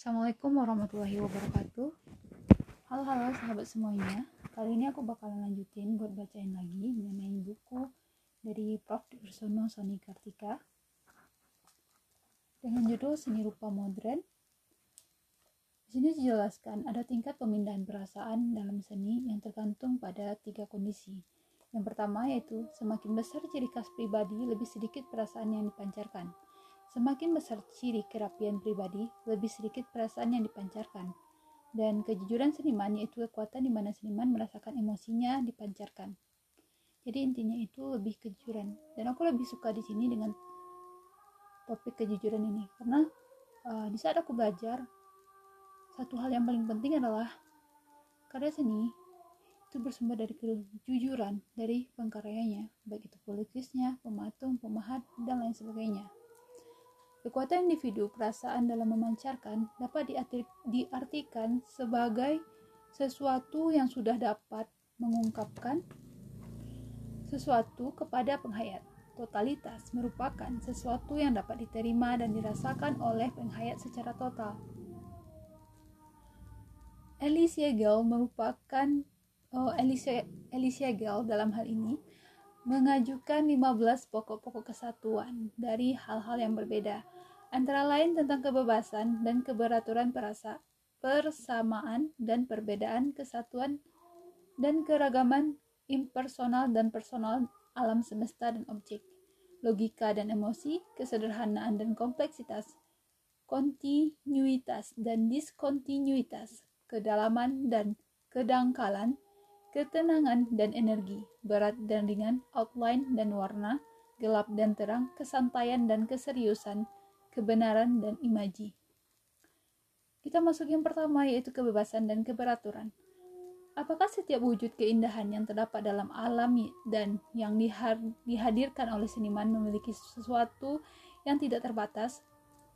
Assalamualaikum warahmatullahi wabarakatuh Halo halo sahabat semuanya Kali ini aku bakalan lanjutin buat bacain lagi mengenai buku dari Prof. Ursono Soni Kartika dengan judul Seni Rupa Modern. Di sini dijelaskan ada tingkat pemindahan perasaan dalam seni yang tergantung pada tiga kondisi. Yang pertama yaitu semakin besar ciri khas pribadi, lebih sedikit perasaan yang dipancarkan. Semakin besar ciri kerapian pribadi, lebih sedikit perasaan yang dipancarkan. Dan kejujuran seniman yaitu kekuatan di mana seniman merasakan emosinya dipancarkan. Jadi intinya itu lebih kejujuran. Dan aku lebih suka di sini dengan topik kejujuran ini karena uh, di saat aku belajar satu hal yang paling penting adalah karya seni itu bersumber dari kejujuran dari pengkaryanya, baik itu pelukisnya, pematung, pemahat, dan lain sebagainya. Kekuatan individu perasaan dalam memancarkan dapat diartikan sebagai sesuatu yang sudah dapat mengungkapkan sesuatu kepada penghayat. Totalitas merupakan sesuatu yang dapat diterima dan dirasakan oleh penghayat secara total. Alicia Gell merupakan oh, Gell dalam hal ini mengajukan 15 pokok-pokok kesatuan dari hal-hal yang berbeda, antara lain tentang kebebasan dan keberaturan perasa, persamaan dan perbedaan kesatuan dan keragaman impersonal dan personal alam semesta dan objek, logika dan emosi, kesederhanaan dan kompleksitas, kontinuitas dan diskontinuitas, kedalaman dan kedangkalan, ketenangan dan energi, berat dan ringan, outline dan warna, gelap dan terang, kesantaian dan keseriusan, kebenaran dan imaji. Kita masuk yang pertama yaitu kebebasan dan keberaturan. Apakah setiap wujud keindahan yang terdapat dalam alam dan yang dihadirkan oleh seniman memiliki sesuatu yang tidak terbatas,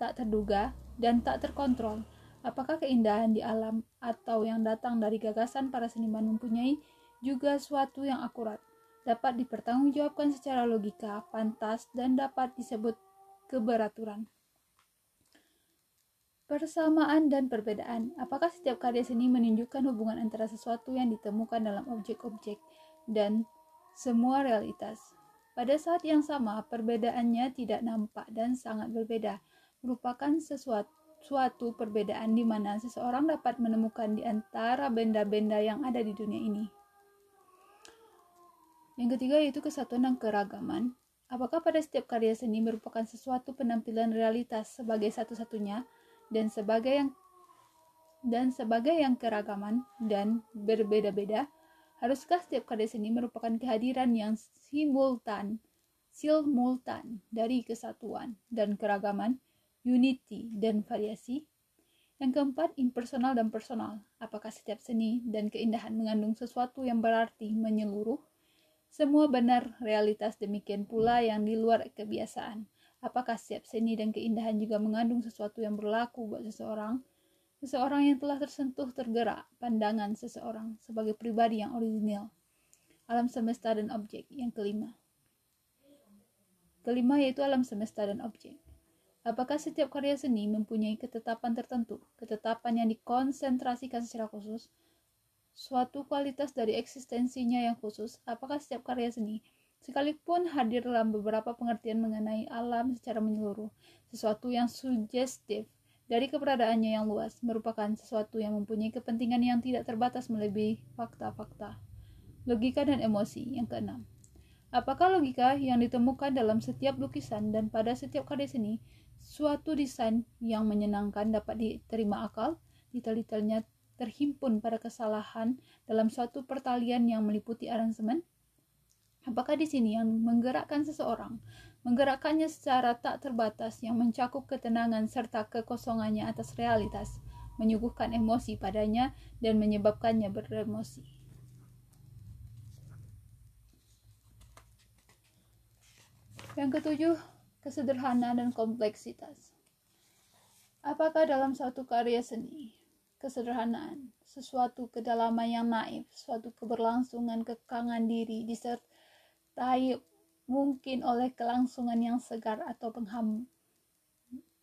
tak terduga, dan tak terkontrol? Apakah keindahan di alam atau yang datang dari gagasan para seniman mempunyai juga suatu yang akurat, dapat dipertanggungjawabkan secara logika, pantas, dan dapat disebut keberaturan? Persamaan dan perbedaan. Apakah setiap karya seni menunjukkan hubungan antara sesuatu yang ditemukan dalam objek-objek dan semua realitas? Pada saat yang sama, perbedaannya tidak nampak dan sangat berbeda, merupakan sesuatu suatu perbedaan di mana seseorang dapat menemukan di antara benda-benda yang ada di dunia ini. Yang ketiga yaitu kesatuan dan keragaman. Apakah pada setiap karya seni merupakan sesuatu penampilan realitas sebagai satu-satunya dan sebagai yang dan sebagai yang keragaman dan berbeda-beda? Haruskah setiap karya seni merupakan kehadiran yang simultan, simultan dari kesatuan dan keragaman unity, dan variasi. Yang keempat, impersonal dan personal. Apakah setiap seni dan keindahan mengandung sesuatu yang berarti menyeluruh? Semua benar realitas demikian pula yang di luar kebiasaan. Apakah setiap seni dan keindahan juga mengandung sesuatu yang berlaku buat seseorang? Seseorang yang telah tersentuh tergerak pandangan seseorang sebagai pribadi yang original. Alam semesta dan objek. Yang kelima. Kelima yaitu alam semesta dan objek. Apakah setiap karya seni mempunyai ketetapan tertentu, ketetapan yang dikonsentrasikan secara khusus, suatu kualitas dari eksistensinya yang khusus? Apakah setiap karya seni, sekalipun hadir dalam beberapa pengertian mengenai alam secara menyeluruh, sesuatu yang sugestif dari keberadaannya yang luas, merupakan sesuatu yang mempunyai kepentingan yang tidak terbatas melebihi fakta-fakta, logika dan emosi? Yang keenam, apakah logika yang ditemukan dalam setiap lukisan dan pada setiap karya seni Suatu desain yang menyenangkan dapat diterima akal, detail-detailnya terhimpun pada kesalahan dalam suatu pertalian yang meliputi aransemen. Apakah di sini yang menggerakkan seseorang, menggerakkannya secara tak terbatas yang mencakup ketenangan serta kekosongannya atas realitas, menyuguhkan emosi padanya dan menyebabkannya beremosi. Yang ketujuh, kesederhanaan dan kompleksitas. Apakah dalam suatu karya seni, kesederhanaan, sesuatu kedalaman yang naif, suatu keberlangsungan kekangan diri disertai mungkin oleh kelangsungan yang segar atau pengham,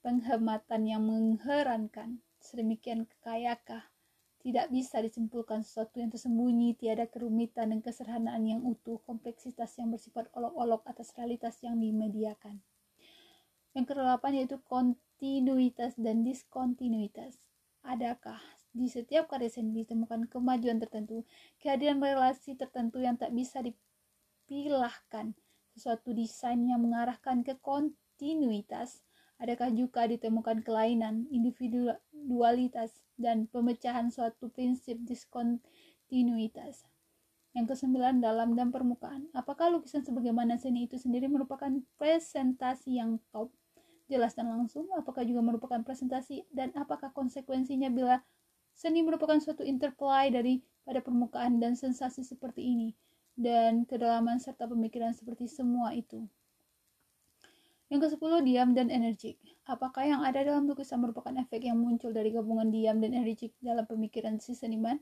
penghematan yang mengherankan, sedemikian kekayakah tidak bisa disimpulkan sesuatu yang tersembunyi, tiada kerumitan dan kesederhanaan yang utuh, kompleksitas yang bersifat olok-olok atas realitas yang dimediakan. Yang kedelapan yaitu kontinuitas dan diskontinuitas. Adakah di setiap karya seni ditemukan kemajuan tertentu, kehadiran relasi tertentu yang tak bisa dipilahkan, sesuatu desain yang mengarahkan ke kontinuitas, Adakah juga ditemukan kelainan, individualitas, dan pemecahan suatu prinsip diskontinuitas? Yang kesembilan, dalam dan permukaan. Apakah lukisan sebagaimana seni itu sendiri merupakan presentasi yang top, jelas dan langsung? Apakah juga merupakan presentasi? Dan apakah konsekuensinya bila seni merupakan suatu interplay dari pada permukaan dan sensasi seperti ini? Dan kedalaman serta pemikiran seperti semua itu. Yang ke-10, diam dan energik. Apakah yang ada dalam lukisan merupakan efek yang muncul dari gabungan diam dan energik dalam pemikiran si seniman?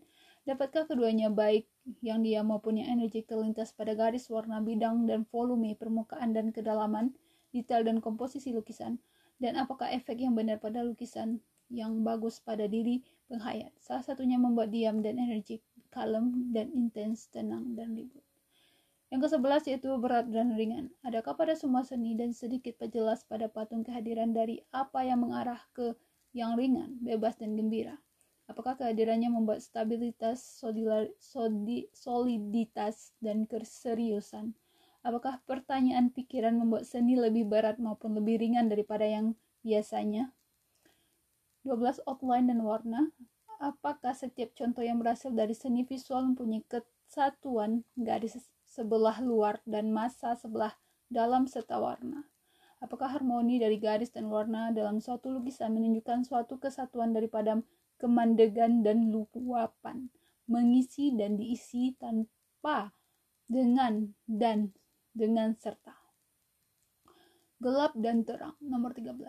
Dapatkah keduanya baik yang diam maupun yang energik terlintas pada garis warna bidang dan volume permukaan dan kedalaman, detail dan komposisi lukisan? Dan apakah efek yang benar pada lukisan yang bagus pada diri penghayat? Salah satunya membuat diam dan energik, kalem dan intens, tenang dan ribut. Yang ke-11 yaitu berat dan ringan. Adakah pada semua seni dan sedikit perjelas pada patung kehadiran dari apa yang mengarah ke yang ringan, bebas dan gembira? Apakah kehadirannya membuat stabilitas, soliditas, dan keseriusan? Apakah pertanyaan pikiran membuat seni lebih berat maupun lebih ringan daripada yang biasanya? 12 outline dan warna. Apakah setiap contoh yang berasal dari seni visual mempunyai kesatuan garis sebelah luar dan massa sebelah dalam serta warna. Apakah harmoni dari garis dan warna dalam suatu lukisan menunjukkan suatu kesatuan daripada kemandegan dan luapan, mengisi dan diisi tanpa, dengan, dan dengan serta. Gelap dan terang, nomor 13.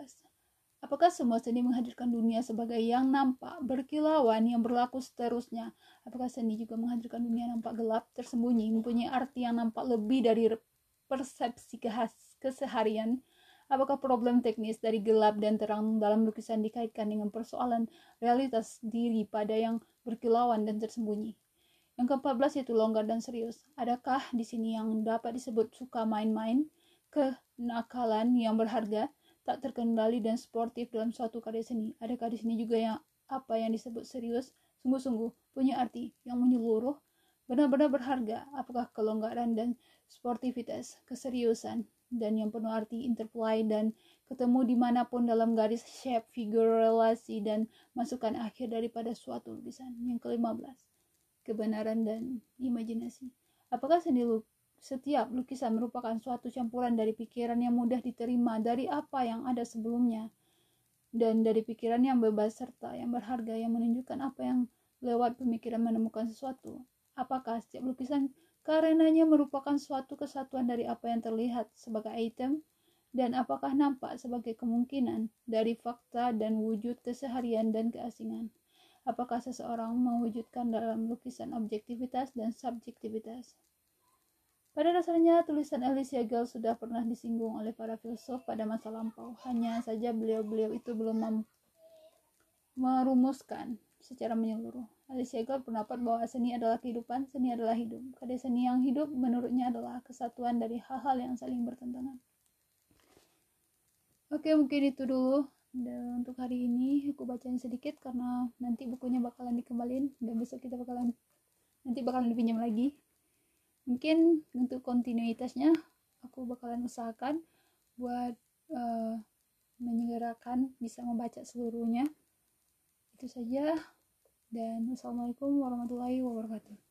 Apakah semua seni menghadirkan dunia sebagai yang nampak, berkilauan, yang berlaku seterusnya? Apakah seni juga menghadirkan dunia nampak gelap, tersembunyi, mempunyai arti yang nampak lebih dari persepsi keseharian? Apakah problem teknis dari gelap dan terang dalam lukisan dikaitkan dengan persoalan realitas diri pada yang berkilauan dan tersembunyi? Yang ke-14 yaitu longgar dan serius. Adakah di sini yang dapat disebut suka main-main, kenakalan yang berharga, tak terkendali dan sportif dalam suatu karya seni. Adakah di sini juga yang apa yang disebut serius, sungguh-sungguh, punya arti yang menyeluruh, benar-benar berharga? Apakah kelonggaran dan sportivitas, keseriusan, dan yang penuh arti interplay dan ketemu di mana pun dalam garis shape, figure, relasi, dan masukan akhir daripada suatu lukisan. Yang ke-15, kebenaran dan imajinasi. Apakah seni setiap lukisan merupakan suatu campuran dari pikiran yang mudah diterima dari apa yang ada sebelumnya dan dari pikiran yang bebas serta yang berharga yang menunjukkan apa yang lewat pemikiran menemukan sesuatu. Apakah setiap lukisan karenanya merupakan suatu kesatuan dari apa yang terlihat sebagai item dan apakah nampak sebagai kemungkinan dari fakta dan wujud keseharian dan keasingan? Apakah seseorang mewujudkan dalam lukisan objektivitas dan subjektivitas? Pada dasarnya, tulisan Alicia Gale sudah pernah disinggung oleh para filsuf pada masa lampau. Hanya saja beliau-beliau itu belum merumuskan secara menyeluruh. Alicia Gale berpendapat bahwa seni adalah kehidupan, seni adalah hidup. Karya seni yang hidup menurutnya adalah kesatuan dari hal-hal yang saling bertentangan. Oke, mungkin itu dulu dan untuk hari ini aku bacain sedikit karena nanti bukunya bakalan dikembalin dan besok kita bakalan nanti bakalan dipinjam lagi. Mungkin untuk kontinuitasnya aku bakalan usahakan buat uh, menyegerakan bisa membaca seluruhnya. Itu saja dan wassalamualaikum warahmatullahi wabarakatuh